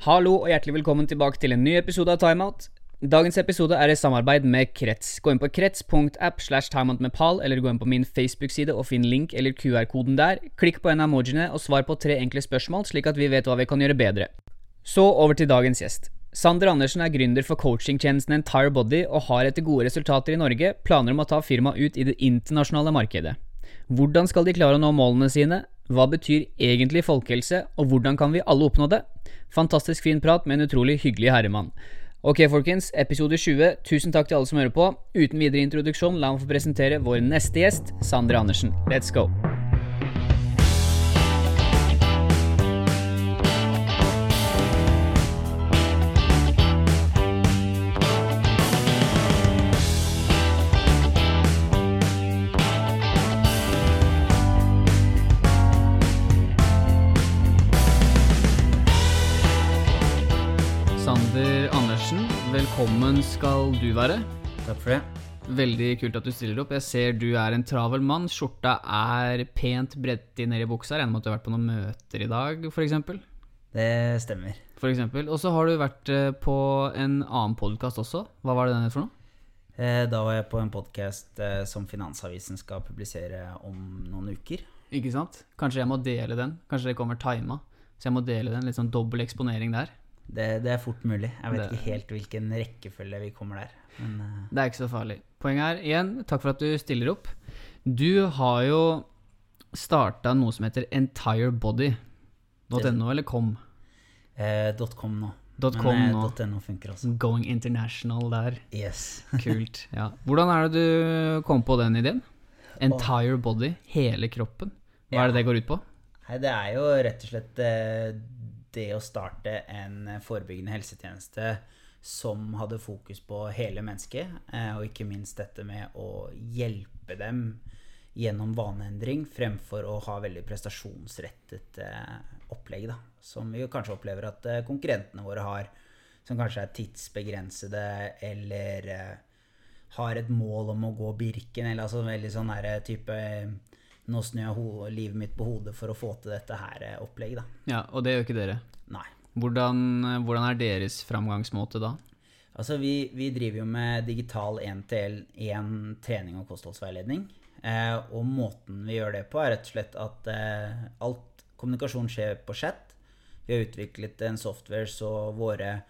Hallo og hjertelig velkommen tilbake til en ny episode av Timeout. Dagens episode er i samarbeid med Krets. Gå inn på krets.app slash timeoutmepal, eller gå inn på min Facebook-side og finn link eller QR-koden der. Klikk på en av emojiene og svar på tre enkle spørsmål, slik at vi vet hva vi kan gjøre bedre. Så over til dagens gjest. Sander Andersen er gründer for coachingtjenesten Entire Body og har etter gode resultater i Norge planer om å ta firmaet ut i det internasjonale markedet. Hvordan skal de klare å nå målene sine? Hva betyr egentlig folkehelse, og hvordan kan vi alle oppnå det? Fantastisk fin prat med en utrolig hyggelig herremann. Ok, folkens, episode 20. Tusen takk til alle som hører på. Uten videre introduksjon, la meg få presentere vår neste gjest, Sander Andersen. Let's go! Velkommen skal du være. Takk for det. Veldig kult at du stiller opp. Jeg ser du er en travel mann. Skjorta er pent bredt i i buksa. Regner med at du har vært på noen møter i dag, f.eks. Det stemmer. For eksempel. Og så har du vært eh, på en annen podkast også. Hva var det den het for noe? Eh, Da var jeg på en podkast som Finansavisen skal publisere om noen uker. Ikke sant? Kanskje jeg må dele den? Kanskje det kommer tima? Så jeg må dele den. Litt sånn dobbel eksponering der. Det, det er fort mulig. Jeg vet Det- ikke helt hvilken rekkefølge vi kommer der. Men uh. Det er ikke så farlig. Poenget er, igjen, takk for at du stiller opp. Du har jo starta noe som heter entirebody.no, eller .com? eh, .com nå. .com Men eh, .no funker også. Going international der. Yes. Kult. ja. Hvordan er det du kom på den ideen? Entire body. Hele kroppen. Hva er det det går ut på? Nei, det er jo rett og slett eh, det å starte en forebyggende helsetjeneste som hadde fokus på hele mennesket, eh, og ikke minst dette med å hjelpe dem gjennom vaneendring fremfor å ha veldig prestasjonsrettet eh, opplegg, da. Som vi kanskje opplever at eh, konkurrentene våre har, som kanskje er tidsbegrensede eller har et mål om å gå Birken, eller altså veldig sånn type Nå snur jeg livet mitt på hodet for å få til dette her opplegget. opplegg, da. Ja, Og det gjør ikke dere. Nei. Hvordan, hvordan er deres framgangsmåte da? Altså, vi, vi driver jo med digital 1-til-1 trening og kostholdsveiledning. Eh, og måten vi gjør det på, er rett og slett at eh, alt kommunikasjon skjer på chat. Vi har utviklet en software så våre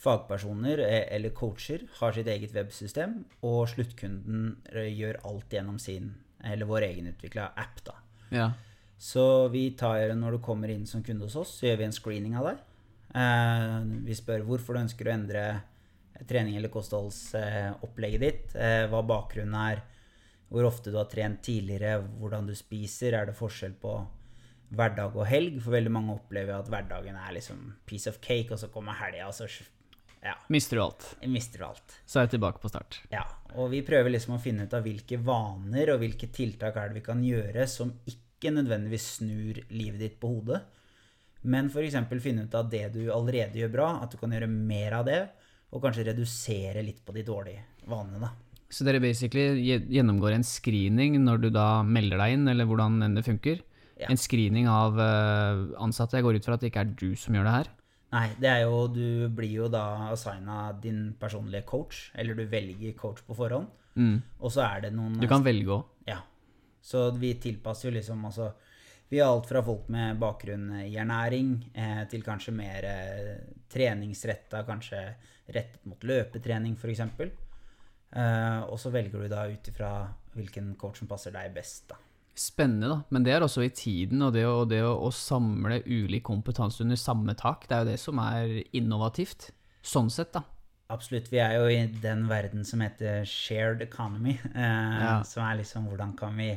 fagpersoner eh, eller coacher har sitt eget websystem, og sluttkunden eh, gjør alt gjennom sin, eller vår egenutvikla app, da. Ja. Så vi tar, når du kommer inn som kunde hos oss, så gjør vi en screening av deg. Eh, vi spør hvorfor du ønsker å endre trening eller kostholdsopplegget ditt, eh, hva bakgrunnen er, hvor ofte du har trent tidligere, hvordan du spiser, er det forskjell på hverdag og helg? For veldig mange opplever at hverdagen er liksom piece of cake, og så kommer helga, og så ja, Mister du alt, mister du alt. så er jeg tilbake på start. Ja, og vi prøver liksom å finne ut av hvilke vaner og hvilke tiltak er det vi kan gjøre som ikke nødvendigvis snur livet ditt på hodet, men f.eks. finne ut av det du allerede gjør bra, at du kan gjøre mer av det, og kanskje redusere litt på de dårlige vanene, da. Så dere basically gjennomgår en screening når du da melder deg inn, eller hvordan det funker? Ja. En screening av eh, ansatte. Jeg går ut fra at det ikke er du som gjør det her. Nei, det er jo Du blir jo da assigna din personlige coach, eller du velger coach på forhånd, Mm. og så er det noen Du kan velge òg. Ja. Så vi tilpasser jo liksom altså Vi har alt fra folk med bakgrunn i ernæring eh, til kanskje mer eh, treningsretta, kanskje rettet mot løpetrening f.eks. Eh, og så velger du da ut ifra hvilken coach som passer deg best, da. Spennende, da. Men det er også i tiden, og det, å, det å, å samle ulik kompetanse under samme tak, det er jo det som er innovativt. Sånn sett, da. Absolutt. Vi er jo i den verden som heter shared economy. Eh, Ja. Som er liksom hvordan kan vi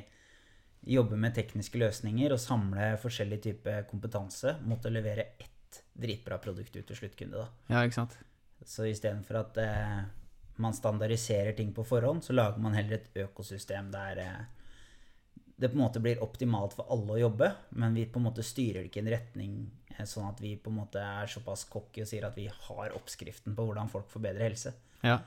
jobbe med tekniske løsninger og samle forskjellig type kompetanse mot å levere ett dritbra produkt ut til sluttkunde. da. Ja, ikke sant? Så istedenfor at eh, man standardiserer ting på forhånd, så lager man heller et økosystem der eh, det på en måte blir optimalt for alle å jobbe, men vi på en måte styrer det ikke i en retning eh, sånn at vi på en måte er såpass cocky og sier at vi har oppskriften på hvordan folk får bedre helse. Ja.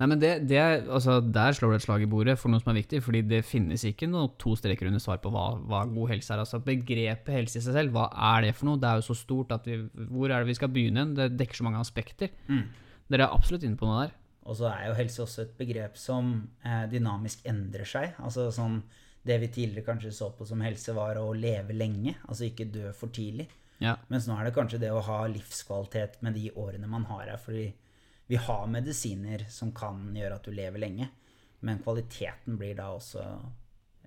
Nei, men det, det er, altså, Der slår du et slag i bordet for noe som er viktig, fordi det finnes ikke noe to streker under svar på hva, hva god helse er. Altså Begrepet helse i seg selv, hva er det for noe? Det er jo så stort at vi Hvor er det vi skal begynne? Det dekker så mange aspekter. Mm. Dere er absolutt inne på noe der. Og så er jo helse også et begrep som eh, dynamisk endrer seg. Altså sånn Det vi tidligere kanskje så på som helse, var å leve lenge, altså ikke dø for tidlig. Ja. Mens nå er det kanskje det å ha livskvalitet med de årene man har her. Fordi vi har medisiner som kan gjøre at du lever lenge, men kvaliteten blir da også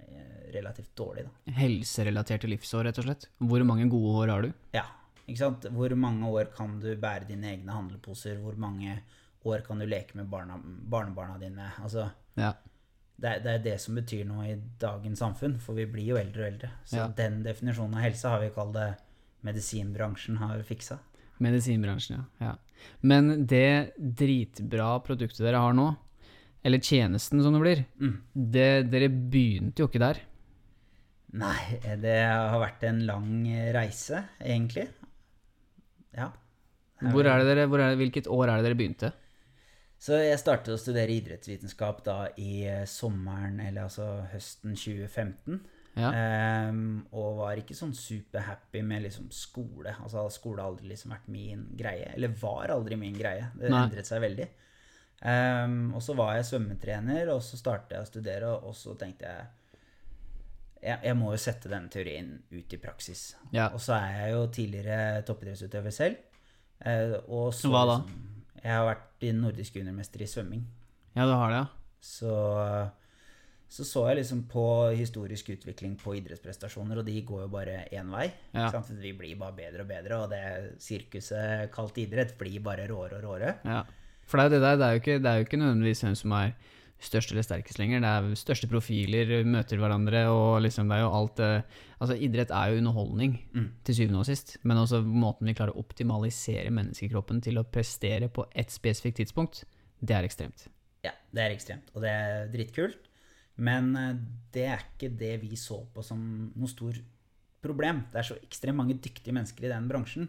eh, relativt dårlig, da. Helserelaterte livsår, rett og slett. Hvor mange gode år har du? Ja, ikke sant? Hvor mange år kan du bære dine egne handleposer? Hvor mange år kan du leke med barna, barnebarna dine? Altså, Ja. Det, det er det som betyr noe i dagens samfunn, for vi blir jo eldre og eldre. Så Ja. den definisjonen av helse har vi kalt det medisinbransjen har fiksa. Medisinbransjen, ja. ja. Men det dritbra produktet dere har nå, eller tjenesten som det blir, Mm. det, dere begynte jo ikke der. Nei, det har vært en lang reise, egentlig. Ja. Hvor er det dere, hvor er det, hvilket år er det dere begynte? Så jeg startet å studere idrettsvitenskap da i eh, sommeren, eller altså høsten 2015. Ja. Um, og var ikke sånn superhappy med liksom skole. Altså skole har aldri liksom vært min greie. Eller var aldri min greie. Det Nei. endret seg veldig. Um, og så var jeg svømmetrener, og så startet jeg å studere, og så tenkte jeg jeg, jeg må jo sette denne teorien ut i praksis. Ja. Og så er jeg jo tidligere toppidrettsutøver selv. Eh, og så Hva da? liksom- jeg har vært i nordisk juniormester i svømming. Ja, du har det, ja. Så, så så jeg liksom på historisk utvikling på idrettsprestasjoner, og de går jo bare én vei. Ja. Vi blir bare bedre og bedre, og det sirkuset kalt idrett blir bare råere og råere. ja. For det er det der, det er ikke, det er jo ikke nødvendigvis hvem som er størst eller sterkest lenger. Det er største profiler, møter hverandre, og liksom det er jo alt eh, Altså, idrett er jo underholdning, Mm. til syvende og sist. Men også måten vi klarer å optimalisere menneskekroppen til å prestere på ett spesifikt tidspunkt, det er ekstremt. Ja, det er ekstremt, og det er dritkult. Men eh, det er ikke det vi så på som noe stor problem. Det er så ekstremt mange dyktige mennesker i den bransjen.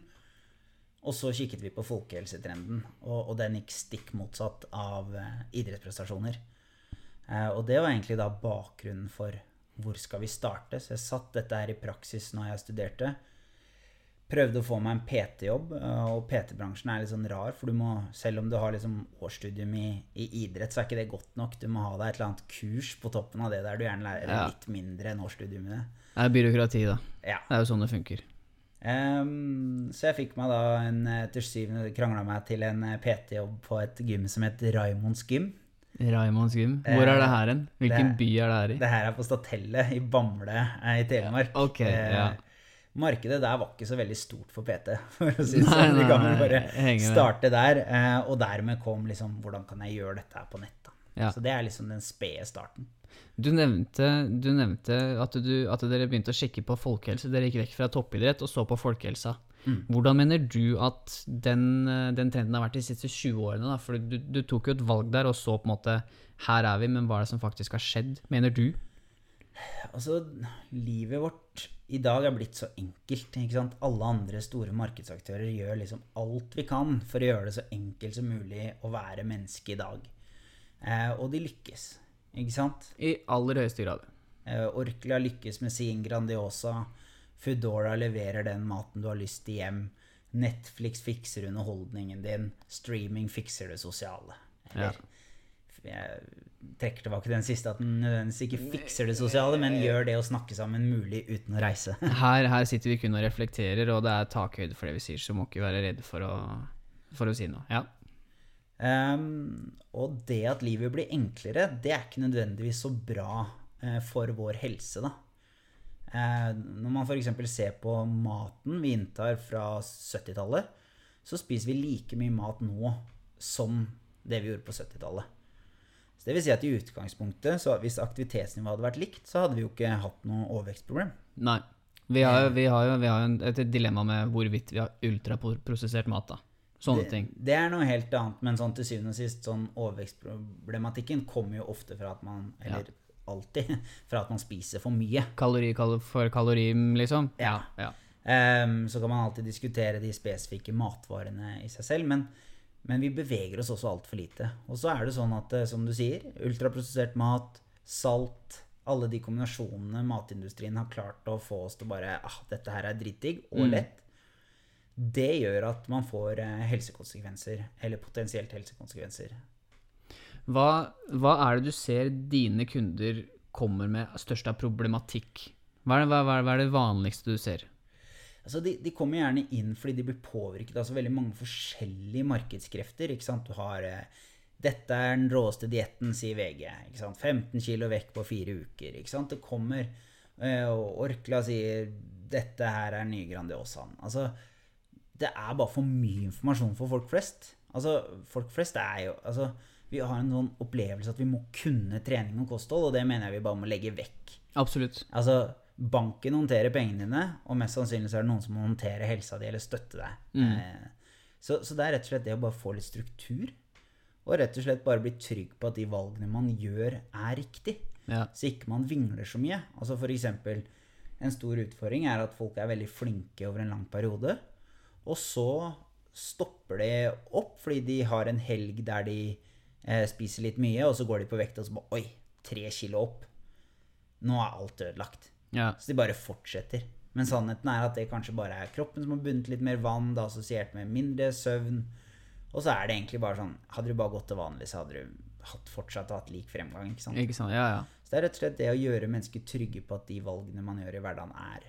Og så kikket vi på folkehelsetrenden, og, og den gikk stikk motsatt av eh, idrettsprestasjoner. Eh, og det var egentlig da bakgrunnen for hvor skal vi starte. Så jeg satt dette her i praksis når jeg studerte. Prøvde å få meg en PT-jobb, eh, og PT-bransjen er litt sånn rar, for du må, selv om du har liksom årsstudium i, i idrett, så er ikke det godt nok. Du må ha deg et eller annet kurs på toppen av det der du gjerne lærer Ja. litt mindre enn årsstudium i det. Det er byråkrati, da. Ja. Det er jo sånn det funker. Um, så jeg fikk meg da en, eh, til syvende krangla meg til en PT-jobb på et gym som het Raimonds gym. Raimonds gym. Hvor er det her hen? Hvilken det- by er det her i? Det her er på Statellet i Bamble eh, i Telemark. Ja, ok, ja. Eh, Markedet der var ikke så veldig stort for PT, for å si det sånn. Vi kan bare starte der. eh, Og dermed kom liksom Hvordan kan jeg gjøre dette her på nett? Ja. Så det er liksom den spede starten. Du nevnte, du nevnte at, du, at dere begynte å sjekke på folkehelse. Dere gikk vekk fra toppidrett og så på folkehelsa. Mm. Hvordan mener du at den, eh, den trenden har vært de siste 20 årene? Da? For du, du tok jo et valg der og så på en måte Her er vi, men hva er det som faktisk har skjedd? Mener du? Altså, livet vårt i dag er blitt så enkelt. ikke sant? Alle andre store markedsaktører gjør liksom alt vi kan for å gjøre det så enkelt som mulig å være menneske i dag. Eh, og de lykkes, ikke sant? I aller høyeste grad. Eh, Orkla lykkes med sin Grandiosa. Foodora leverer den maten du har lyst til hjem. Netflix fikser underholdningen din. Streaming fikser det sosiale. Eller jeg trekker tilbake den siste, at den nødvendigvis ikke fikser det sosiale, men gjør det å snakke sammen mulig uten å reise. Her, her sitter vi kun og reflekterer, og det er takhøyde for det vi sier, så må ikke være redde for å, for å si noe. Ja. Um, og det at livet blir enklere, det er ikke nødvendigvis så bra eh, for vår helse, da. Eh, når man f.eks. ser på maten vi inntar fra 70-tallet, så spiser vi like mye mat nå som det vi gjorde på 70-tallet. Så det vil si at i utgangspunktet, så hvis aktivitetsnivået hadde vært likt, så hadde vi jo ikke hatt noe overvekstproblem. Nei. Vi har jo, vi har jo, vi har jo et dilemma med hvorvidt vi har ultraprosessert mat, da. Sånne ting. Det, det er noe helt annet, men sånn til syvende og sist, sånn overvekstproblematikken kommer jo ofte fra at man Eller alltid fra at man spiser for mye. Kalori for kalori, liksom? Ja. ja. Um, så kan man alltid diskutere de spesifikke matvarene i seg selv, men Men vi beveger oss også altfor lite. Og så er det sånn at, eh, som du sier, ultraprosessert mat, salt Alle de kombinasjonene matindustrien har klart å få oss til bare ah, dette her er dritdigg og Mm. lett. Det gjør at man får eh, helsekonsekvenser, eller potensielt helsekonsekvenser. Hva, hva er det du ser dine kunder kommer med størst av problematikk? Hva er det, hva, hva er det vanligste du ser? Altså de, de kommer gjerne inn fordi de blir påvirket av altså veldig mange forskjellige markedskrefter. Du har eh, 'Dette er den råeste dietten', sier VG. ikke sant? 15 kilo vekk på fire uker. Det kommer eh, Og Orkla sier 'Dette her er nye Grandiosaen'. Altså, det er bare for mye informasjon for folk flest. Altså, folk flest er jo altså, Vi har en sånn opplevelse at vi må kunne trening og kosthold, og det mener jeg vi bare må legge vekk. Absolutt. Altså, banken håndterer pengene dine, og mest sannsynlig så er det noen som må håndtere helsa di eller støtte deg. Mm. Eh, så, så det er rett og slett det å bare få litt struktur, og rett og slett bare bli trygg på at de valgene man gjør, er riktig. Ja. Så ikke man vingler så mye. Altså for eksempel, en stor utfordring er at folk er veldig flinke over en lang periode, og så stopper de opp fordi de har en helg der de spiser litt mye, og så går de på vekt og så bare Oi, tre kilo opp. Nå er alt ødelagt. ja. Så de bare fortsetter. Men sannheten er at det kanskje bare er kroppen som har bundet litt mer vann, det er assosiert med mindre søvn. Og så er det egentlig bare sånn Hadde du bare gått til vanlig, så hadde du hatt, fortsatt hatt lik fremgang. ikke sant? Ikke sant? Ja, ja. Så det er rett og slett det å gjøre mennesker trygge på at de valgene man gjør i hverdagen, er,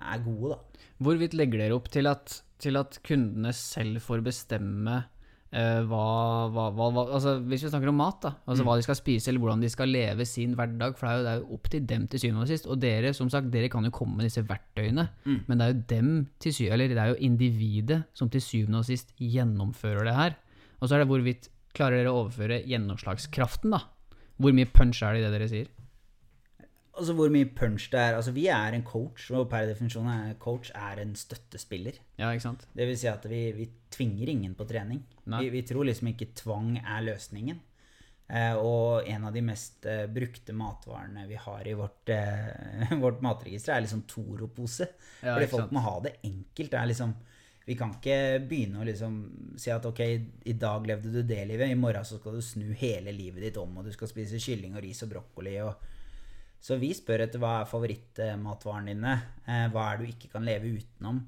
er gode, da. Hvorvidt legger dere opp til at, til at kundene selv får bestemme eh, hva, hva, hva, Altså hvis vi snakker om mat, da. Altså hva de skal spise, eller hvordan de skal leve sin hverdag. For det er jo, det er jo opp til dem til syvende og sist. Og dere, som sagt, dere kan jo komme med disse verktøyene, men det er jo dem til syvende, Eller det er jo individet som til syvende og sist gjennomfører det her. Og så er det hvorvidt klarer dere å overføre gjennomslagskraften, da. Hvor mye punch er det i det dere sier? Altså hvor mye punch det er. Altså vi er en coach, og per definisjon er coach er en støttespiller. Ja, ikke sant? Det vil si at vi, vi tvinger ingen på trening. Vi, vi tror liksom ikke tvang er løsningen. Eh, og en av de mest eh, brukte matvarene vi har i vårt, eh, vårt matregister, er liksom Toro-pose. Ja, Fordi folk sant. må ha det enkelt. Det er liksom, vi kan ikke begynne å liksom si at ok, i dag levde du det livet, i morgen så skal du snu hele livet ditt om, og du skal spise kylling og ris og brokkoli. og så vi spør etter hva er favorittmatvarene dine, eh, hva er det du ikke kan leve utenom,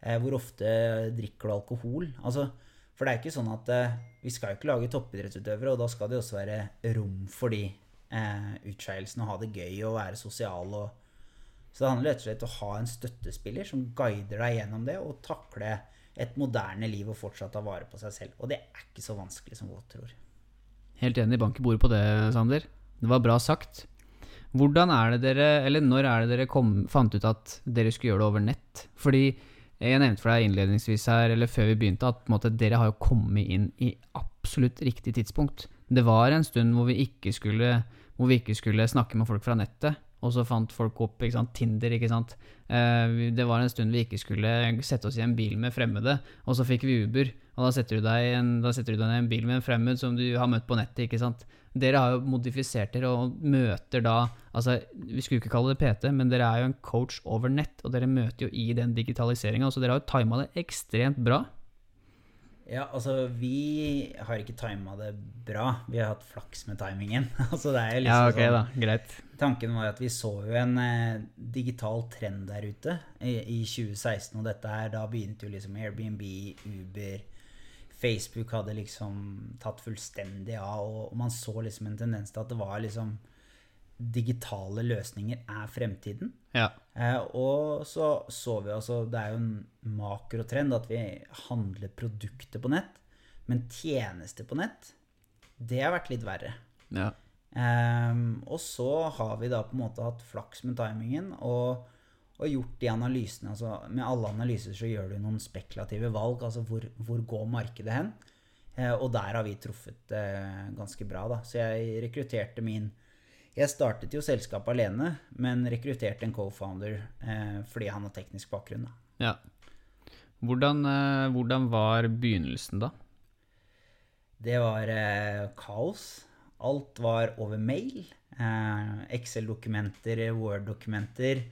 eh, hvor ofte drikker du alkohol? Altså, for det er ikke sånn at eh, vi skal jo ikke lage toppidrettsutøvere, og da skal det også være rom for de eh, utskeielsene, ha det gøy og være sosial. Og, så det handler rett og slett om å ha en støttespiller som guider deg gjennom det, og takle et moderne liv og fortsatt ta vare på seg selv. Og det er ikke så vanskelig som folk tror. Helt enig, bank i bordet på det, Sander. Det var bra sagt. Hvordan er det dere, eller når er det dere kom, fant ut at dere skulle gjøre det over nett? Fordi jeg nevnte for deg innledningsvis her, eller før vi begynte, at måte, dere har jo kommet inn i absolutt riktig tidspunkt. Det var en stund hvor vi ikke skulle, vi ikke skulle snakke med folk fra nettet, og så fant folk opp ikke sant, Tinder, ikke sant. Eh, det var en stund vi ikke skulle sette oss i en bil med fremmede, og så fikk vi Uber. Og da setter du deg i en, deg en bil med en fremmed som du har møtt på nettet, ikke sant. Dere har jo modifisert dere og møter da Altså, vi skulle ikke kalle det PT, men dere er jo en coach over nett, og dere møter jo i den digitaliseringa, så dere har jo tima det ekstremt bra. Ja, altså vi har ikke tima det bra. Vi har hatt flaks med timingen. altså det er jo liksom sånn, da, greit. Tanken var at vi så jo en eh, digital trend der ute i, i 2016, og dette her, da begynte jo liksom Airbnb, Uber, Facebook hadde liksom tatt fullstendig av, og man så liksom en tendens til at det var liksom digitale løsninger er fremtiden. Ja. Eh, og så så vi altså Det er jo en makrotrend at vi handler produkter på nett. Men tjenester på nett, det har vært litt verre. ja. Eh, og så har vi da på en måte hatt flaks med timingen og, og gjort de analysene. Altså med alle analyser så gjør du noen spekulative valg. Altså hvor, hvor går markedet hen? Eh, og der har vi truffet eh, ganske bra, da. Så jeg rekrutterte min Jeg startet jo selskapet alene, men rekrutterte en co-founder eh, fordi han har teknisk bakgrunn. da. ja. Hvordan, hvordan var begynnelsen, da? Det var kaos. Alt var over mail. Eh, Excel-dokumenter, Word-dokumenter.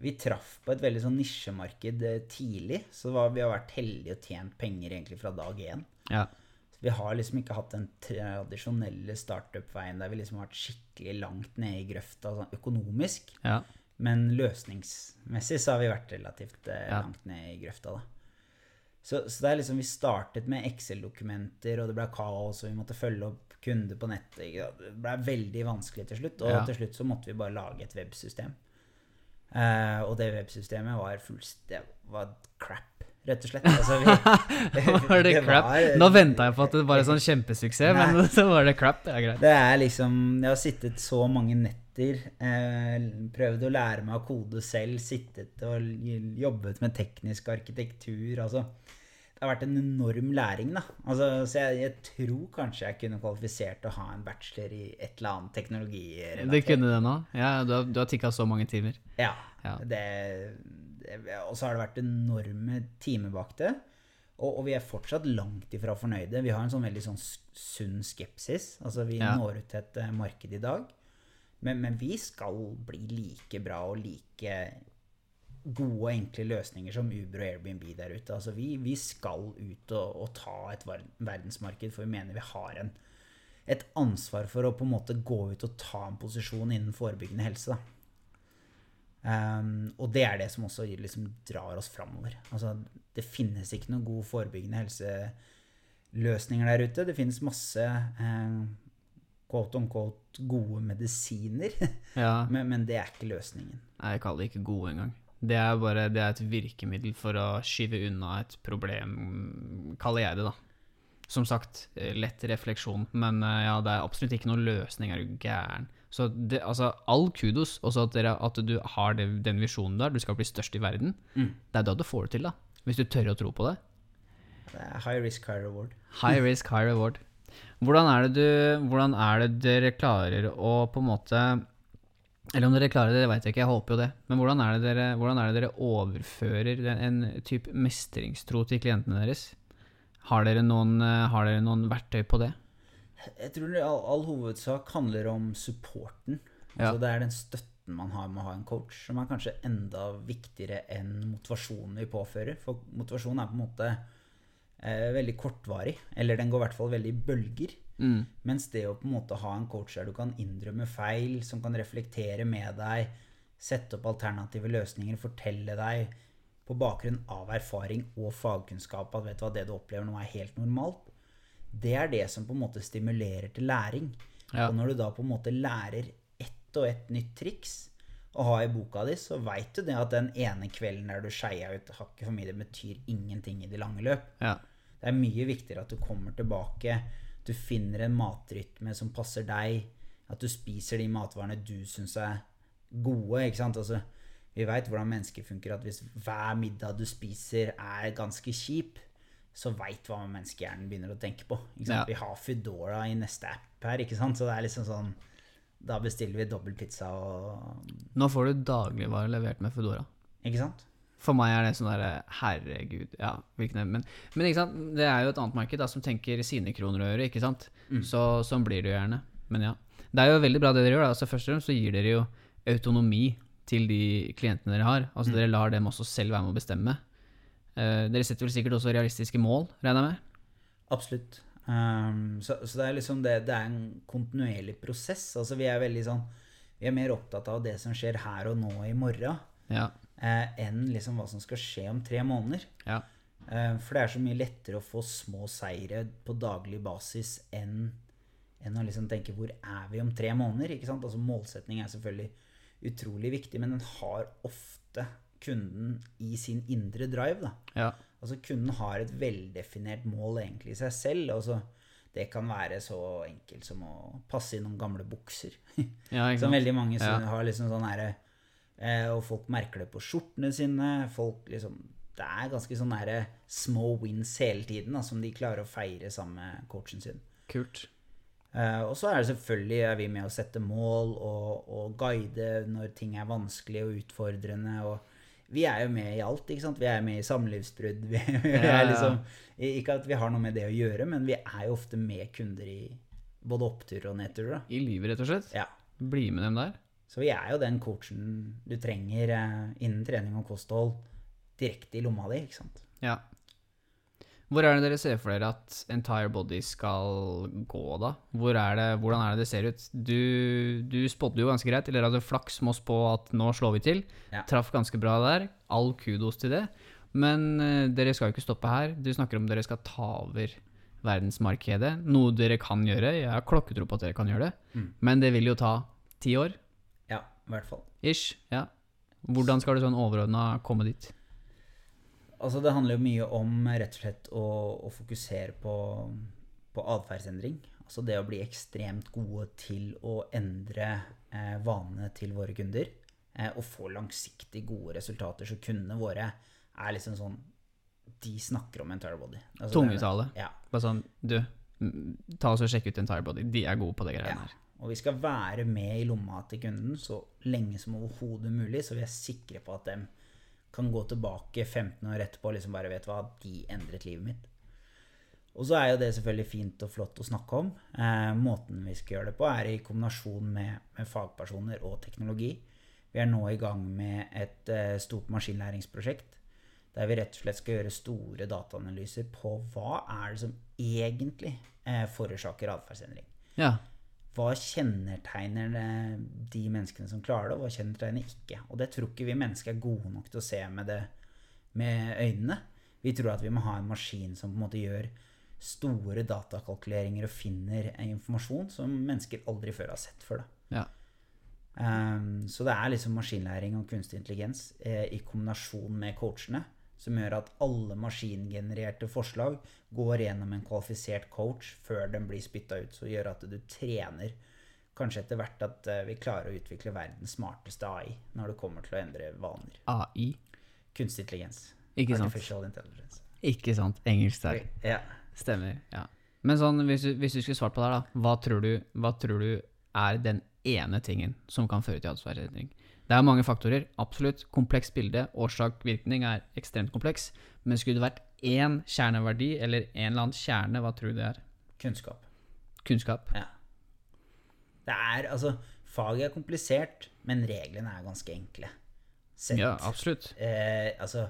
Vi traff på et veldig sånn nisjemarked eh, tidlig. Så var, vi har vært heldige og tjent penger egentlig fra dag én. Ja. Vi har liksom ikke hatt den tradisjonelle startup-veien der vi liksom har vært skikkelig langt nede i grøfta sånn økonomisk. Ja. Men løsningsmessig så har vi vært relativt eh, Ja. langt nede i grøfta, da. Så, så det er liksom, vi startet med Excel-dokumenter, og det ble kaos, og vi måtte følge opp kunder på nettet. Det ble veldig vanskelig til slutt, og til slutt så måtte vi bare lage et websystem. Eh, og det websystemet var fullst... Det var crap, rett og slett. Altså, vi, Var det crap? var- Nå venta jeg på at det var en sånn kjempesuksess, Nei. men så var det crap. Det er greit. Det er liksom Jeg har sittet så mange netter, uh, prøvd å lære meg å kode selv, sittet og jobbet med teknisk arkitektur. Altså, det har vært en enorm læring, da. Altså, så jeg, jeg tror kanskje jeg kunne kvalifisert til å ha en bachelor i et eller annet teknologi. Det kunne det nå. Ja, du har, du har tikka så mange timer. Ja. Ja. Og så har det vært enorme timer bak det. Og, og vi er fortsatt langt ifra fornøyde. Vi har en sånn veldig sånn sunn skepsis. Altså vi Ja. når ut til et eh, marked i dag. Men, men vi skal bli like bra og like gode og enkle løsninger som Uber og Airbnb der ute. Altså vi, vi skal ut og, og ta et verdensmarked, for vi mener vi har en, et ansvar for å på en måte gå ut og ta en posisjon innen forebyggende helse. Um, og det er det som også liksom drar oss framover. Altså, det finnes ikke noen gode forebyggende helseløsninger der ute. Det finnes masse eh, quote on quote gode medisiner, Ja. men, men det er ikke løsningen. Nei, jeg kaller det ikke gode engang. Det er bare det er et virkemiddel for å skyve unna et problem, kaller jeg det, da. Som sagt, eh, lett refleksjon, men eh, ja, det er absolutt ikke noen løsning, er du gæren. Så det, altså, all kudos, også at, dere, at du har det, den visjonen der, du skal bli størst i verden. Mm. Det er da du får det til, da. Hvis du tør å tro på det. Det er high risk, high reward. High risk, high reward. Hvordan er det, du, hvordan er det dere klarer å på en måte Eller om dere klarer det, det vet jeg ikke, jeg håper jo det. Men hvordan er det dere, hvordan er det dere overfører en type mestringstro til klientene deres? Har dere noen, eh, har dere noen verktøy på det? Jeg tror det all, all hovedsak handler om supporten. Ja. Altså Det er den støtten man har med å ha en coach, som er kanskje enda viktigere enn motivasjonen vi påfører. For motivasjon er på en måte eh, veldig kortvarig, eller den går i hvert fall veldig i bølger. Mm. Mens det å på en måte ha en coach der du kan innrømme feil, som kan reflektere med deg, sette opp alternative løsninger, fortelle deg på bakgrunn av erfaring og fagkunnskap at vet du hva, det du opplever nå er helt normalt, det er det som på en måte stimulerer til læring. Ja. Og når du da på en måte lærer ett og ett nytt triks å ha i boka di, så veit du det at den ene kvelden der du skeia ut hakket for mye, det betyr ingenting i det lange løp. Ja. Det er mye viktigere at du kommer tilbake, du finner en matrytme som passer deg, at du spiser de matvarene du syns er gode. ikke sant? Altså, vi veit hvordan mennesker funker, at hvis hver middag du spiser er ganske kjip, så veit hva menneskehjernen begynner å tenke på. Ja. Vi har Foodora i neste app her, ikke sant? så det er liksom sånn Da bestiller vi dobbel pizza og Nå får du dagligvarer levert med Foodora. Ikke sant? For meg er det sånn derre Herregud, ja. Hvilken, men, men ikke sant? det er jo et annet marked da, som tenker sine kroner og øre, ikke sant. Så sånn blir det jo gjerne. Men ja. Det er jo veldig bra det dere gjør. da. Altså Først og fremst så gir dere jo autonomi til de klientene dere har. Altså Dere lar dem også selv være med å bestemme. Uh, dere setter vel sikkert også realistiske mål, regner jeg med? Absolutt. Um, så, så det er liksom det, det er en kontinuerlig prosess. Altså vi er veldig sånn Vi er mer opptatt av det som skjer her og nå i morgen, Ja. Eh, enn liksom hva som skal skje om tre måneder. ja. Eh, for det er så mye lettere å få små seire på daglig basis enn enn å liksom tenke hvor er vi om tre måneder? ikke sant? Altså Målsetning er selvfølgelig utrolig viktig, men den har ofte kunden i sin indre drive. da. ja. Altså Kunden har et veldefinert mål egentlig i seg selv. Altså, det kan være så enkelt som å passe inn noen gamle bukser. ja som veldig mange Ja. som har liksom sånn herre Og folk merker det på skjortene sine. Folk liksom Det er ganske sånn herre små wins hele tiden da, som de klarer å feire sammen med coachen sin. Kult. Eh, og så er det selvfølgelig er vi med å sette mål og, og guide når ting er vanskelig og utfordrende. og vi er jo med i alt. ikke sant? Vi er med i samlivsbrudd. Vi, vi Ja, er liksom, ikke at vi har noe med det å gjøre, men vi er jo ofte med kunder i både oppturer og nedturer. I livet, rett og slett. Ja. Bli med dem der. Så vi er jo den coachen du trenger eh, innen trening og kosthold direkte i lomma di, ikke sant. Ja. Hvor er det dere ser for dere at entire body skal gå, da? Hvor er det, hvordan er det det ser ut? Du, du spådde jo ganske greit, eller hadde flaks med oss på at nå slår vi til. Ja. Traff ganske bra der. All kudos til det. Men eh, dere skal jo ikke stoppe her. Du snakker om dere skal ta over verdensmarkedet. Noe dere kan gjøre. Jeg har klokketro på at dere kan gjøre det. Mm. Men det vil jo ta ti år, i hvert fall. ish. Ja. Hvordan skal du sånn overordna komme dit? Altså, det handler jo mye om rett og slett å, å fokusere på, på atferdsendring. Altså det å bli ekstremt gode til å endre eh, vanene til våre kunder. Eh, og få langsiktig gode resultater, så kundene våre er liksom sånn De snakker om entire body. Altså, Tungetale. Ja. Bare sånn, du, ta oss og sjekk ut Entire Body. De er gode på det greiene Ja. her. Og vi skal være med i lomma til kunden så lenge som overhodet mulig, så vi er sikre på at de kan gå tilbake 15 år etterpå og liksom bare vet hva, de endret livet mitt. Og så er jo det selvfølgelig fint og flott å snakke om. Eh, måten vi skal gjøre det på, er i kombinasjon med, med fagpersoner og teknologi. Vi er nå i gang med et eh, stort maskinlæringsprosjekt der vi rett og slett skal gjøre store dataanalyser på hva er det som egentlig eh, forårsaker atferdsendring Ja. Hva kjennetegner de menneskene som klarer det, og hva kjennetegner ikke. Og det tror ikke vi mennesker er gode nok til å se med, det, med øynene. Vi tror at vi må ha en maskin som på en måte gjør store datakalkuleringer og finner informasjon som mennesker aldri før har sett før. Ja. Um, så det er liksom maskinlæring og kunstig intelligens eh, i kombinasjon med coachene som gjør at alle maskingenererte forslag går gjennom en kvalifisert coach før den blir spytta ut. Så gjør at du trener kanskje etter hvert at eh, vi klarer å utvikle verdens smarteste AI når det kommer til å endre vaner. AI. Kunstig intelligens. Ikke sant? Artificial intelligence. Ikke sant. Engelsk der. Ja. Stemmer. Ja. Men sånn, hvis du, hvis du skulle svart på det her, da. Hva tror, du, hva tror du er den ene tingen som kan føre til atferdsendring? Det er mange faktorer, absolutt. Komplekst bilde. Årsak-virkning er ekstremt kompleks. Men skulle det vært én kjerneverdi, eller en eller annen kjerne, hva tror du det er? Kunnskap. Kunnskap. Ja. Det er altså Faget er komplisert, men reglene er ganske enkle. Sett, Ja, absolutt. eh, altså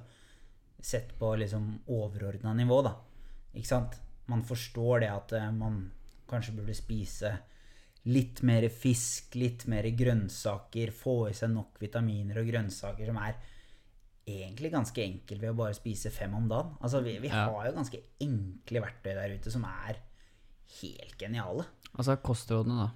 Sett på liksom overordna nivå, da. Ikke sant? Man forstår det at eh, man kanskje burde spise litt mer fisk, litt mer grønnsaker, få i seg nok vitaminer og grønnsaker som er egentlig ganske enkelt ved å bare spise fem om dagen. Altså, vi, vi Ja. har jo ganske enkle verktøy der ute som er helt geniale. Altså kostrådene, da.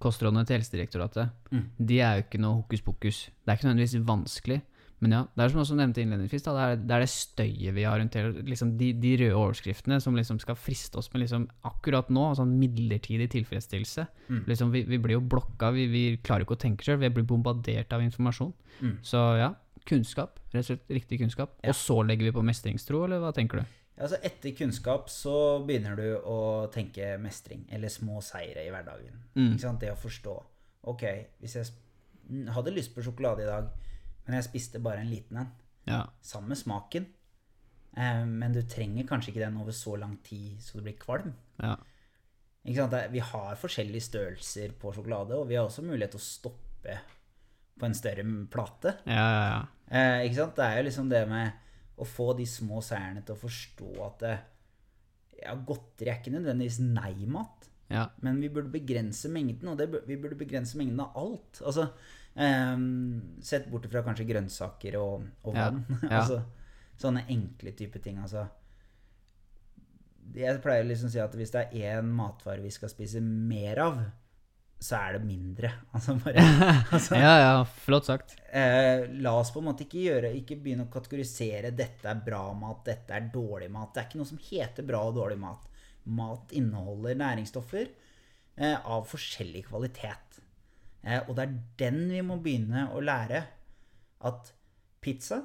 Kostrådene til Helsedirektoratet, Mm. de er jo ikke noe hokus pokus. Det er ikke nødvendigvis vanskelig. Men ja, det er som også nevnte innledningsvis, da, det, er, det er det støyet vi har rundt hele liksom de, de røde overskriftene som liksom skal friste oss med liksom akkurat nå, sånn midlertidig tilfredsstillelse. Mm. Liksom, vi, vi blir jo blokka, vi, vi klarer ikke å tenke sjøl, vi blir bombardert av informasjon. Mm. Så ja, kunnskap. Rett og slett riktig kunnskap. Ja. Og så legger vi på mestringstro, eller hva tenker du? Altså Etter kunnskap så begynner du å tenke mestring, eller små seire i hverdagen. Mm. Det å forstå. Ok, hvis jeg hadde lyst på sjokolade i dag, men jeg spiste bare en liten en. Ja. Samme smaken, eh, men du trenger kanskje ikke den over så lang tid så du blir kvalm. ja. Vi har forskjellige størrelser på sjokolade, og vi har også mulighet til å stoppe på en større plate. Ja, ja, ja. Eh, ikke sant? Det er jo liksom det med å få de små seierne til å forstå at det, ja, godteri er ikke nødvendigvis nei-mat, ja. men vi burde begrense mengden, og det, vi burde begrense mengden av alt. Altså, ehm, sett bort fra kanskje grønnsaker og, og Ja, vann. ja. altså, sånne enkle type ting. Altså. Jeg pleier liksom å si at hvis det er én matvare vi skal spise mer av, så er det mindre. Altså bare altså, ja, ja, flott sagt. Eh, la oss på en måte ikke gjøre Ikke begynne å kategorisere 'dette er bra mat', 'dette er dårlig mat'. Det er ikke noe som heter bra og dårlig mat. Mat inneholder næringsstoffer eh, av forskjellig kvalitet. Eh, og det er den vi må begynne å lære. At pizza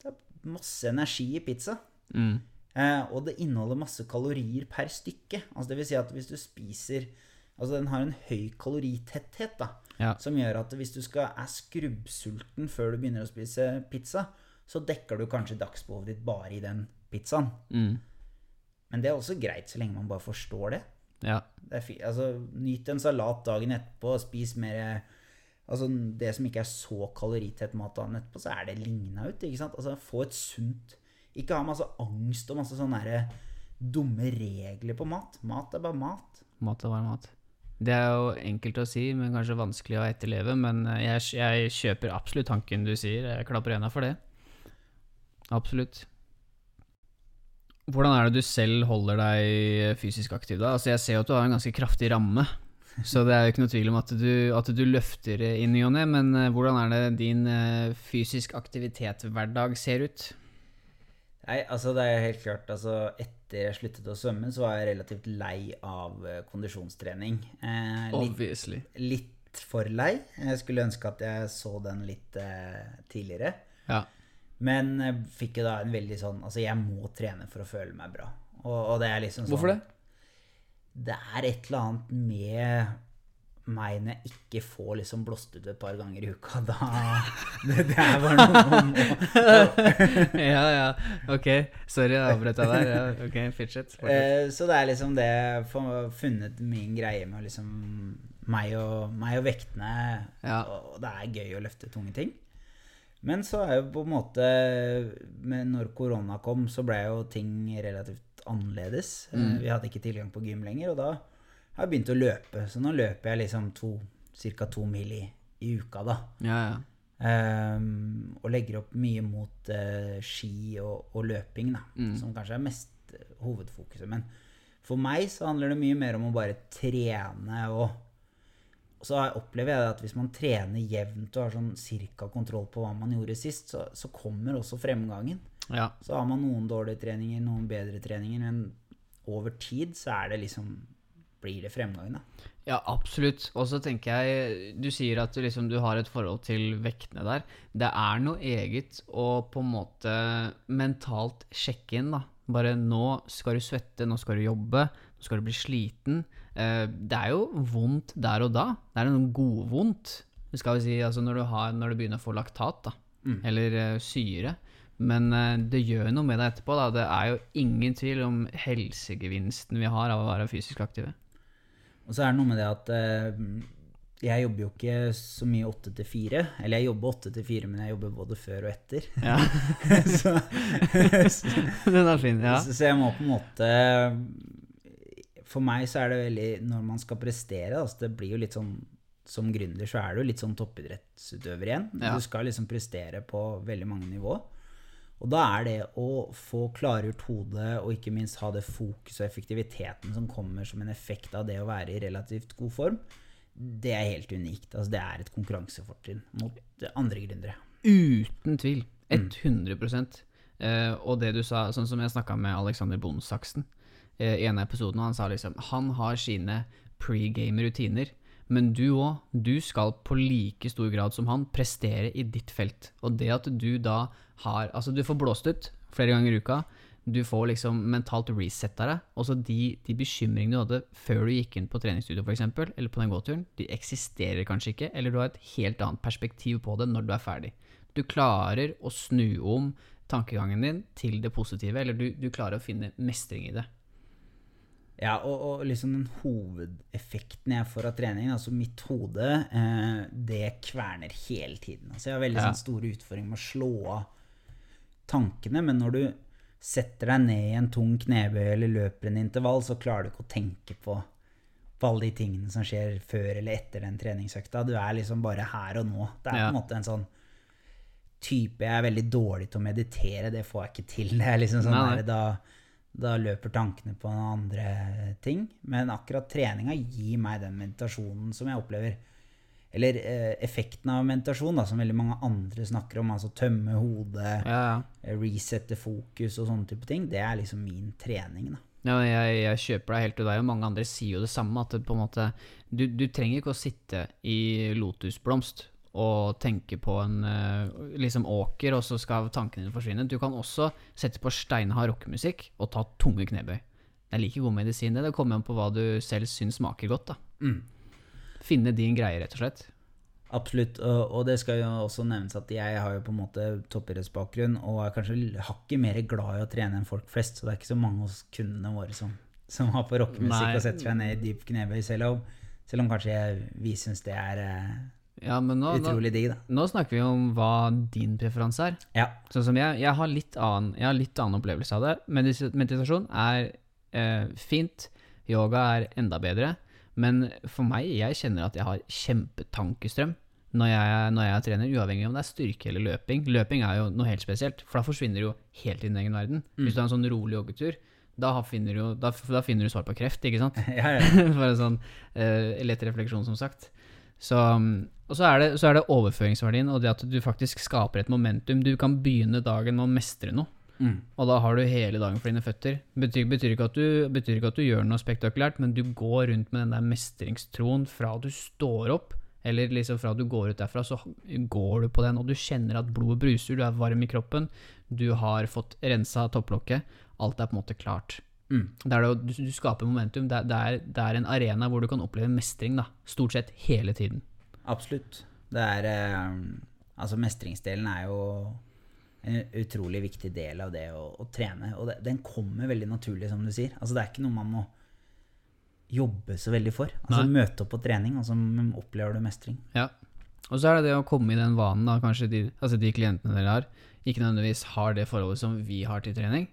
Det er masse energi i pizza. Mm. Eh, og det inneholder masse kalorier per stykke. Altså det vil si at hvis du spiser Altså den har en høy kaloritetthet, da. Ja. Som gjør at hvis du skal, er skrubbsulten før du begynner å spise pizza, så dekker du kanskje dagsbehovet ditt bare i den pizzaen. Mm. Men det er også greit så lenge man bare forstår det. Ja. er altså, nyt en salat dagen etterpå, spis mer Altså Det som ikke er så kaloritett mat dagen etterpå, så er det ligna ut. ikke sant? Altså Få et sunt Ikke ha masse angst og masse sånne der dumme regler på mat. Mat er bare mat. Mat er bare mat. Det er jo enkelt å si, men kanskje vanskelig å etterleve. Men eh, jeg, jeg kjøper absolutt tanken du sier. Jeg klapper øynene for det. Absolutt. Hvordan er det du selv holder deg fysisk aktiv, da? Altså, jeg ser jo at du har en ganske kraftig ramme. Så det er jo ikke noe tvil om at du, at du løfter i ny og ne, men eh, hvordan er det din eh, fysisk aktivitet-hverdag ser ut? Nei, altså det er helt klart altså Etter jeg sluttet å svømme, så var jeg relativt lei av eh, kondisjonstrening. Eh, litt, Obviously. litt for lei. Jeg skulle ønske at jeg så den litt eh, tidligere. Ja. Men jeg fikk jo da en veldig sånn Altså, jeg må trene for å føle meg bra. Og, og det er liksom sånn Hvorfor det? Det er et eller annet med meg når jeg ikke får liksom blåst ut et par ganger i uka. Da Det, det er bare noe man må ja, ja. Ok. Sorry, jeg avbrøt deg der. Ja, ok, fortsett. Eh, Så det er liksom det funnet min greie med liksom meg og, meg og vektene. Ja. Og det er gøy å løfte tunge ting. Men så er jo på en måte Når korona kom, så ble jo ting relativt annerledes. Eh, Mm. Vi hadde ikke tilgang på gym lenger, og da har jeg begynt å løpe. Så nå løper jeg liksom to, ca. to mil i, i uka, da. Ja, ja. Um, og legger opp mye mot uh, ski og, og løping, da, Mm. som kanskje er mest eh, hovedfokuset. Men for meg så handler det mye mer om å bare trene og så opplever jeg at hvis man trener jevnt og har sånn cirka kontroll på hva man gjorde sist, så, så kommer også fremgangen. ja. Så har man noen dårlige treninger, noen bedre treninger, men over tid så er det liksom blir det fremgang, da. Ja, absolutt. Og så tenker jeg Du sier at du, liksom, du har et forhold til vektene der. Det er noe eget å på en måte mentalt sjekke inn, da. Bare nå skal du svette, nå skal du jobbe, nå skal du bli sliten. Eh, det er jo vondt der og da. Det er noe godvondt. Skal vi si, altså når du, har, når du begynner å få laktat, da. Mm. Eller eh, syre. Men eh, det gjør noe med deg etterpå. da. Det er jo ingen tvil om helsegevinsten vi har av å være fysisk aktive. Og så er det noe med det at jeg jobber jo ikke så mye åtte til fire. Eller jeg jobber åtte til fire, men jeg jobber både før og etter. Ja. så, Den er fin, ja. så, så jeg må på en måte For meg så er det veldig Når man skal prestere, altså det blir jo litt sånn som gründer så er du litt sånn toppidrettsutøver igjen. Ja. Du skal liksom prestere på veldig mange nivå. Og da er det å få klargjort hodet og ikke minst ha det fokus og effektiviteten som kommer som en effekt av det å være i relativt god form, det er helt unikt. Altså det er et konkurransefortrinn mot andre gründere. Uten tvil. 100 eh, Og det du sa, sånn som jeg snakka med Alexander Bondsaksen eh, i en av episodene, han sa liksom Han har sine pregame-rutiner, men du òg. Du skal på like stor grad som han prestere i ditt felt. Og det at du da har Altså, du får blåst ut flere ganger i uka. Du får liksom mentalt resetta deg. Og så de, de bekymringene du hadde før du gikk inn på treningsstudio, f.eks., eller på den gåturen, de eksisterer kanskje ikke, eller du har et helt annet perspektiv på det når du er ferdig. Du klarer å snu om tankegangen din til det positive, eller du, du klarer å finne mestring i det. Ja, og, og liksom den hovedeffekten jeg får av trening, altså mitt hode, eh, det kverner hele tiden. Altså jeg har veldig Ja. sånn store utfordringer med å slå av tankene, men når du setter deg ned i en tung knebøy eller løper en intervall, så klarer du ikke å tenke på, på alle de tingene som skjer før eller etter den treningsøkta. Du er liksom bare her og nå. Det er Ja. på en måte en sånn type Jeg er veldig dårlig til å meditere, det får jeg ikke til. Det er liksom sånn Nei, der, da, da løper tankene på andre ting. Men akkurat treninga gir meg den meditasjonen som jeg opplever Eller eh, effekten av meditasjon, da, som veldig mange andre snakker om. Altså tømme hodet, Ja, ja. eh, resette fokus og sånne type ting. Det er liksom min trening, da. Ja, jeg, jeg kjøper deg helt til deg, og mange andre sier jo det samme. At det måte Du, du trenger ikke å sitte i lotusblomst og tenke på en eh, liksom åker, og så skal tankene dine forsvinne. Du kan også sette på steinhard rockemusikk og ta tunge knebøy. Det er like god medisin, det. Det kommer an på hva du selv syns smaker godt. da. Mm. Finne din greie, rett og slett. Absolutt. Og, det skal jo også nevnes at jeg har jo på en måte toppidrettsbakgrunn og er kanskje hakket mer glad i å trene enn folk flest, så det er ikke så mange hos kundene våre som, som har på rockemusikk og setter seg ned i dyp knebøy, selv om, selv om kanskje jeg, vi syns det er eh, Ja, men nå, Utrolig digg, da. nå snakker vi om hva din preferanse er. Ja. Sånn som jeg, jeg har litt annen, jeg har litt annen opplevelse av det. Meditasjon er eh, fint, yoga er enda bedre. Men for meg, jeg kjenner at jeg har kjempetankestrøm når jeg, når jeg trener, uavhengig om det er styrke eller løping. Løping er jo noe helt spesielt, for da forsvinner du jo helt i din egen verden. Hvis du har en sånn rolig joggetur, da finner, du, da, da finner du svar på kreft, ikke sant? ja, ja. Bare sånn eh, lett refleksjon, som sagt. Så, um, og så er, det, så er det overføringsverdien, og det at du faktisk skaper et momentum. Du kan begynne dagen med å mestre noe, Mm. og da har du hele dagen for dine føtter. Betyr, betyr, ikke at du, betyr ikke at du gjør noe spektakulært, men du går rundt med den der mestringstroen fra du står opp, eller liksom fra du går ut derfra, så går du på den, og du kjenner at blodet bruser, du er varm i kroppen, du har fått rensa topplokket, alt er på en måte klart. Mm. Det det, du, du skaper momentum. Det, er, det er en arena hvor du kan oppleve mestring, da. Stort sett hele tiden. Absolutt. Det er eh, Altså, mestringsdelen er jo en utrolig viktig del av det å, å trene. Og det, den kommer veldig naturlig, som du sier. Altså, det er ikke noe man må jobbe så veldig for. Altså, Nei. møte opp på trening, og så opplever du mestring. Ja. Og så er det det å komme i den vanen, da. Kanskje de, altså de klientene dere har, ikke nødvendigvis har det forholdet som vi har til trening.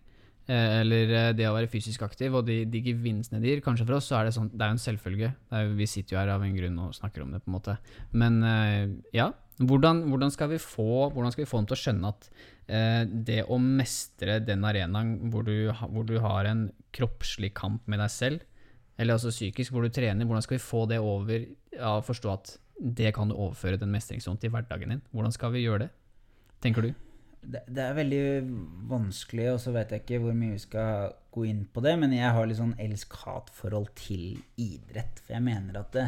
Eh, eller eh, det å være fysisk aktiv, og de, de gevinstene de gir. Kanskje for oss så er det sånn, det er jo en selvfølge. Jo- vi sitter jo her av en grunn og snakker om det, på en måte. Men eh, ja, hvordan, hvordan, skal vi få, hvordan skal vi få dem til å skjønne at eh, det å mestre den arenaen hvor du, hvor du har en kroppslig kamp med deg selv, eller altså psykisk, hvor du trener, hvordan skal vi få det over ja, forstå at det kan du overføre den mestringsånden til hverdagen din? Hvordan skal vi gjøre det, tenker du? Det, det er veldig vanskelig, og så vet jeg ikke hvor mye vi skal gå inn på det, men jeg har litt sånn elsk-hat-forhold til idrett. For jeg mener at det,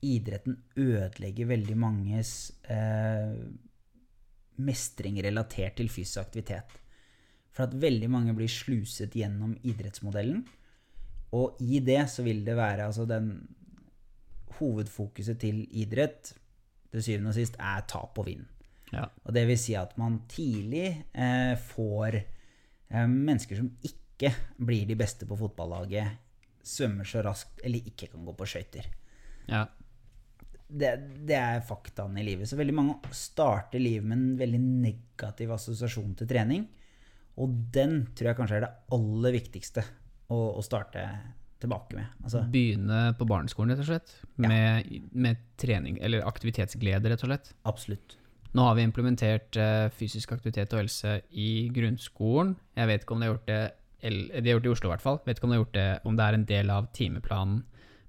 idretten ødelegger veldig manges eh, mestring relatert til fysisk aktivitet. For at veldig mange blir sluset gjennom idrettsmodellen. Og i det så vil det være altså den Hovedfokuset til idrett til syvende og sist er tap og vinn. Ja. Og det vil si at man tidlig eh, får eh, mennesker som ikke blir de beste på fotballaget, svømmer så raskt eller ikke kan gå på skøyter. Ja. Det, det er faktaen i livet. Så veldig mange starter livet med en veldig negativ assosiasjon til trening. Og den tror jeg kanskje er det aller viktigste å, å starte tilbake med. Altså, Begynne på barneskolen, rett og slett, med, med trening, eller aktivitetsglede, rett og slett. absolutt. Nå har vi implementert eh, fysisk aktivitet og helse i grunnskolen. Jeg vet ikke om de har gjort det De har gjort det i Oslo, i hvert fall. Vet ikke om de har gjort det, om det er en del av timeplanen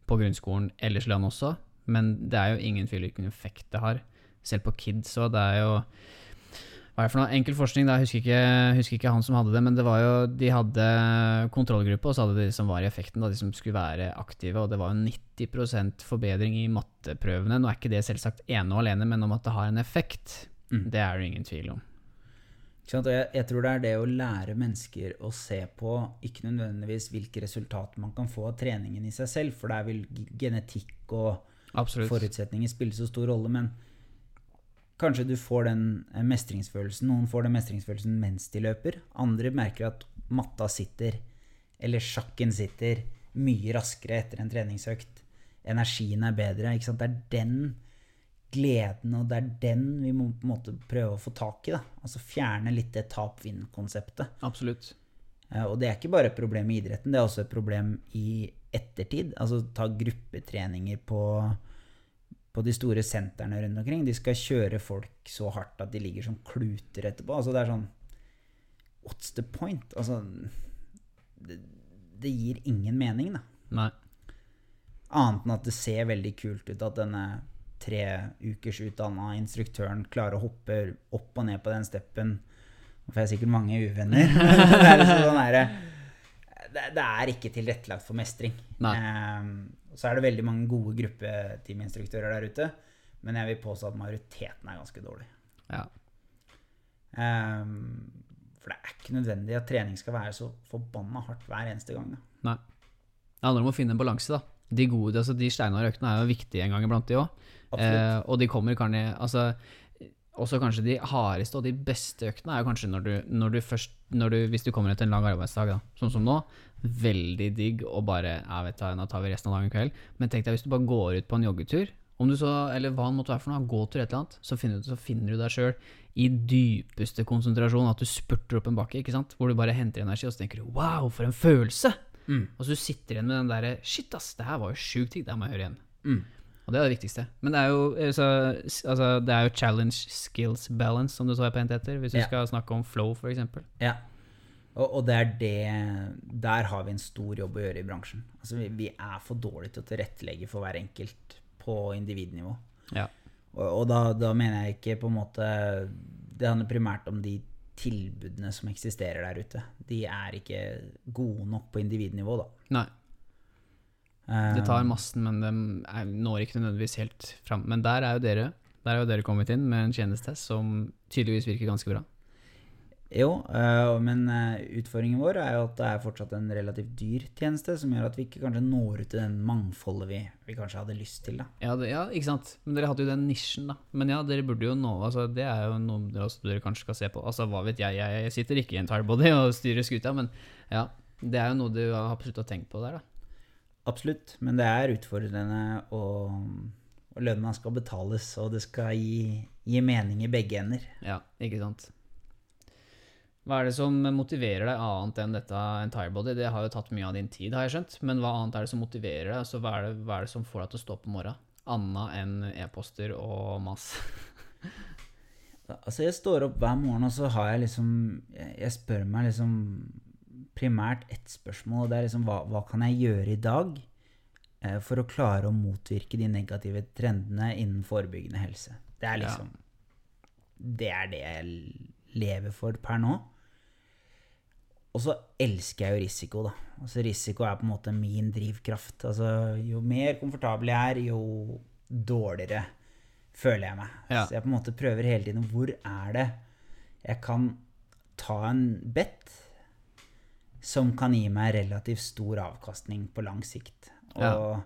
på grunnskolen ellers i landet også. Men det er jo ingen hvilken effekt det har. Selv på kids òg. Det er jo Hva er det for noe? Enkel forskning, da. Jeg husker ikke, husker ikke han som hadde det, men det var jo De hadde kontrollgruppe, og så hadde de som var i effekten, da, de som skulle være aktive, og det var jo 90% forbedring i matteprøvene. Nå er ikke det selvsagt ene og alene, men om at det har en effekt, Mm. det er det ingen tvil om. Jeg, jeg tror det er det å lære mennesker å se på ikke nødvendigvis hvilke resultater man kan få av treningen i seg selv, for der vil genetikk og Absolutt. forutsetninger spille så stor rolle, men kanskje du får den eh, mestringsfølelsen. Noen får den mestringsfølelsen mens de løper. Andre merker at matta sitter, eller sjakken sitter, mye raskere etter en treningsøkt. Energien er bedre. Ikke sant? Det er den gleden, og det er den vi må på en måte prøve å få tak i. Da. Altså fjerne litt det tap-vinn-konseptet. Absolutt. Eh, Og det er ikke bare et problem i idretten, det er også et problem i ettertid. Altså ta gruppetreninger på, på de store sentrene rundt omkring. De skal kjøre folk så hardt at de ligger som kluter etterpå. Altså det er sånn What's the point? Altså Det, det gir ingen mening, da. Nei. Annet enn at det ser veldig kult ut at denne tre ukers utdanna instruktøren klarer å hoppe opp og ned på den steppen. Nå får jeg sikkert mange uvenner. det, er liksom sånn der, det, det er ikke tilrettelagt for mestring. Nei. Så er det veldig mange gode gruppeteaminstruktører der ute, men jeg vil påstå at majoriteten er ganske dårlig. Ja. Um, for det er ikke nødvendig at trening skal være så forbanna hardt hver eneste gang. Da. Nei. Det handler om å finne en balanse, da. De gode, altså de steinhardøktene er jo viktige en gang iblant, de òg. Eh, og de kommer kanskje Altså, også kanskje de hardeste og de beste øktene er jo kanskje når du, når du først når du, Hvis du kommer etter en lang arbeidsdag, da, sånn som nå, veldig digg og bare jeg vet da, nå tar vi resten av dagen i kveld. Men tenk deg hvis du bare går ut på en joggetur, Om du så, eller hva det måtte være for noe, gåtur et eller annet, så finner du, så finner du deg sjøl i dypeste konsentrasjon, at du spurter opp en bakke, ikke sant? hvor du bare henter energi, og så tenker du 'wow, for en følelse'! Mm. Og så sitter du igjen med den derre 'shit, ass, det her var jo sjukt digg', det her må jeg høre igjen. Mm. Og det er det viktigste. Men det er jo, så, altså, det er jo challenge skills balance, som det så pent etter, hvis du Ja. skal snakke om flow, eksempel. Ja. Og, og det er det Der har vi en stor jobb å gjøre i bransjen. Altså, vi, vi er for dårlige til å tilrettelegge for hver enkelt på individnivå. Ja. Og, og da, da mener jeg ikke på en måte Det handler primært om de tilbudene som eksisterer der ute. De er ikke gode nok på individnivå, da. Nei, Eh, det tar massen, men de når ikke nødvendigvis helt fram. Men der er jo dere Der er jo dere kommet inn med en tjeneste som tydeligvis virker ganske bra. Jo, eh, men eh, utfordringen vår er jo at det er fortsatt en relativt dyr tjeneste, som gjør at vi ikke kanskje når ut til den mangfoldet vi, vi kanskje hadde lyst til. Ja, det, ja, ikke sant. Men dere hadde jo den nisjen, da. Men ja, dere burde jo nå altså, Det er jo noe dere, også, dere kanskje skal se på. Altså, hva vet jeg, jeg sitter ikke i en tarbody og styrer skuta, men ja. Det er jo noe du har absolutt å tenke på der, da. Absolutt, men det er utfordrende, og, og lønna skal betales, og det skal gi, gi mening i begge ender. Ja, ikke sant. Hva er det som motiverer deg annet enn dette entirebody? Det har jo tatt mye av din tid, har jeg skjønt. Men hva annet er det som motiverer deg? Altså, hva, er det, hva er det som får deg til å stå opp om morgenen? Annet enn e-poster og mas. Altså, jeg står opp hver morgen, og så har jeg liksom Jeg, jeg spør meg liksom primært ett spørsmål, og det er liksom hva, hva kan jeg gjøre i dag eh, for å klare å motvirke de negative trendene innen forebyggende helse? Det er Ja. liksom Det er det jeg lever for per nå. Og så elsker jeg jo risiko, da. Altså Risiko er på en måte min drivkraft. Altså Jo mer komfortabel jeg er, jo dårligere føler jeg meg. Ja. Så jeg på en måte prøver hele tiden Hvor er det jeg kan ta en bet som kan gi meg relativt stor avkastning på lang sikt? Og Ja.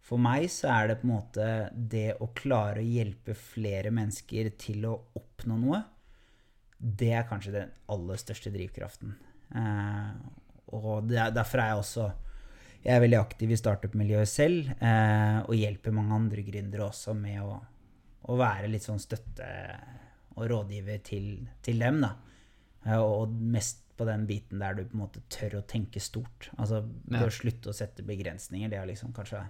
for meg så er det på en måte det å klare å hjelpe flere mennesker til å oppnå noe, det er kanskje den aller største drivkraften. Eh, og er, derfor er jeg også jeg er veldig aktiv i startup-miljøet selv, eh, og hjelper mange andre gründere også med å, å være litt sånn støtte og rådgiver til, til dem, da. Eh, og mest på den biten der du på en måte tør å tenke stort. Altså Ja. å slutte å sette begrensninger, det er liksom kanskje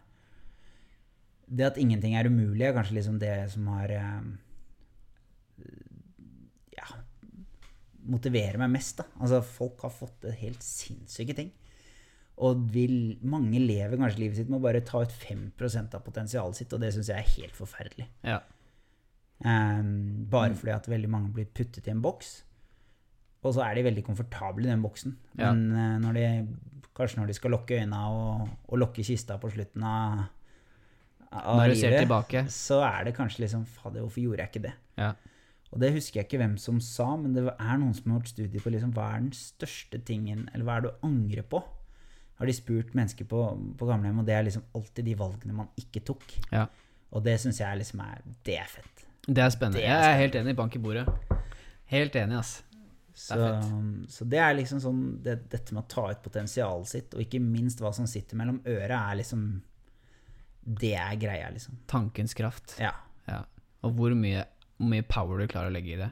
Det at ingenting er umulig, er kanskje liksom det som har eh, Ja motiverer meg mest, da. Altså folk har fått til helt sinnssyke ting. Og vil, mange lever kanskje livet sitt med å bare ta ut 5% av potensialet sitt, og det syns jeg er helt forferdelig. Ja. Um, bare fordi at veldig mange blir puttet i en boks. Og så er de veldig komfortable i den boksen. Men ja. når de, kanskje når de skal lukke øynene og, og lukke kista på slutten av, av Når livet, tilbake. så er det kanskje liksom Fader, hvorfor gjorde jeg ikke det? Ja. Og det husker jeg ikke hvem som sa, men det er noen som har gjort studier på liksom, hva er den største tingen, eller hva er det du angrer på? Har de spurt mennesker på, på gamlehjem, og det er liksom alltid de valgene man ikke tok. Ja. Og det syns jeg liksom er Det er fett. Det er spennende. Det er Jeg er helt enig. Bank i bordet. Helt enig, ass. Så Det er, så det er liksom sånn det, Dette med å ta ut potensialet sitt, og ikke minst hva som sitter mellom øra, er liksom Det er greia, liksom. Tankens kraft. Ja. Ja. Og hvor mye, hvor mye power du klarer å legge i det.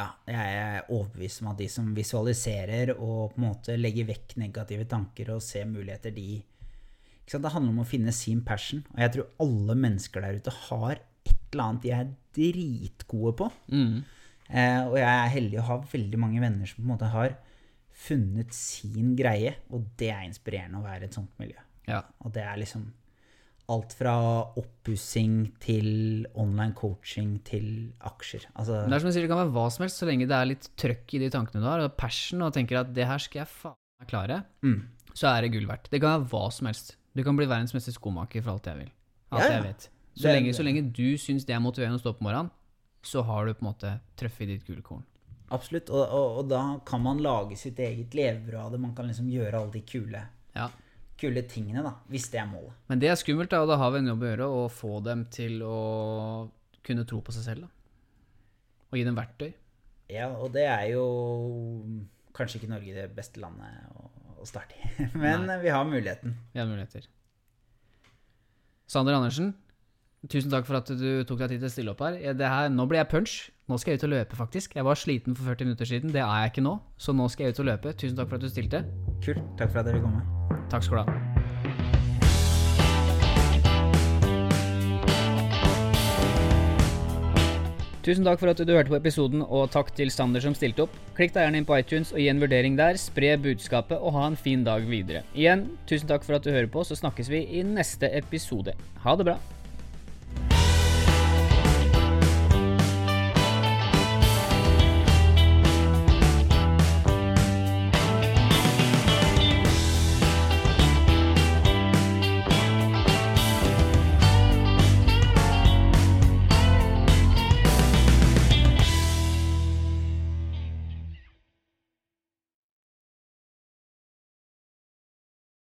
ja. Jeg er overbevist om at de som visualiserer og på en måte legger vekk negative tanker og ser muligheter, de ikke sant? Det handler om å finne sin passion. Og jeg tror alle mennesker der ute har et eller annet de er dritgode på. Mm. Eh, og jeg er heldig å ha veldig mange venner som på en måte har funnet sin greie, og det er inspirerende å være i et sånt miljø. Ja. Og det er liksom alt fra oppussing til online coaching til aksjer. Altså, det er som du sier, det kan være hva som helst, så lenge det er litt trøkk i de tankene du har, og passion, og tenker at det her skal jeg faen meg klare, mm, så er det gull verdt. Det kan være hva som helst. Du kan bli verdens meste skomaker for alt jeg vil. Alt Ja, ja. jeg vet. Så, lenge, så lenge du syns det er motiverende å stå opp om morgenen, så har du på en måte truffet ditt gullkorn. absolutt. Og, og, og da kan man lage sitt eget levebrød av det. Man kan liksom gjøre alle de kule, Ja. kule tingene, da. Hvis det er målet. Men det er skummelt, da, og da har vi en jobb å gjøre, å få dem til å kunne tro på seg selv. da. Og gi dem verktøy. Ja, og det er jo kanskje ikke Norge det beste landet å, å starte i. Men Nei. vi har muligheten. Vi har muligheter. Sander Andersen, Tusen takk for at du tok deg tid til å stille opp her. Det her. Nå blir jeg punch. Nå skal jeg ut og løpe, faktisk. Jeg var sliten for 40 minutter siden. Det er jeg ikke nå. Så nå skal jeg ut og løpe. Tusen takk for at du stilte. Kult. Takk for at dere kom. Takk skal du ha. Tusen takk for at du hørte på episoden, og takk til Sander som stilte opp. Klikk deg gjerne inn på iTunes og gi en vurdering der, spre budskapet og ha en fin dag videre. Igjen, tusen takk for at du hører på, så snakkes vi i neste episode. Ha det bra.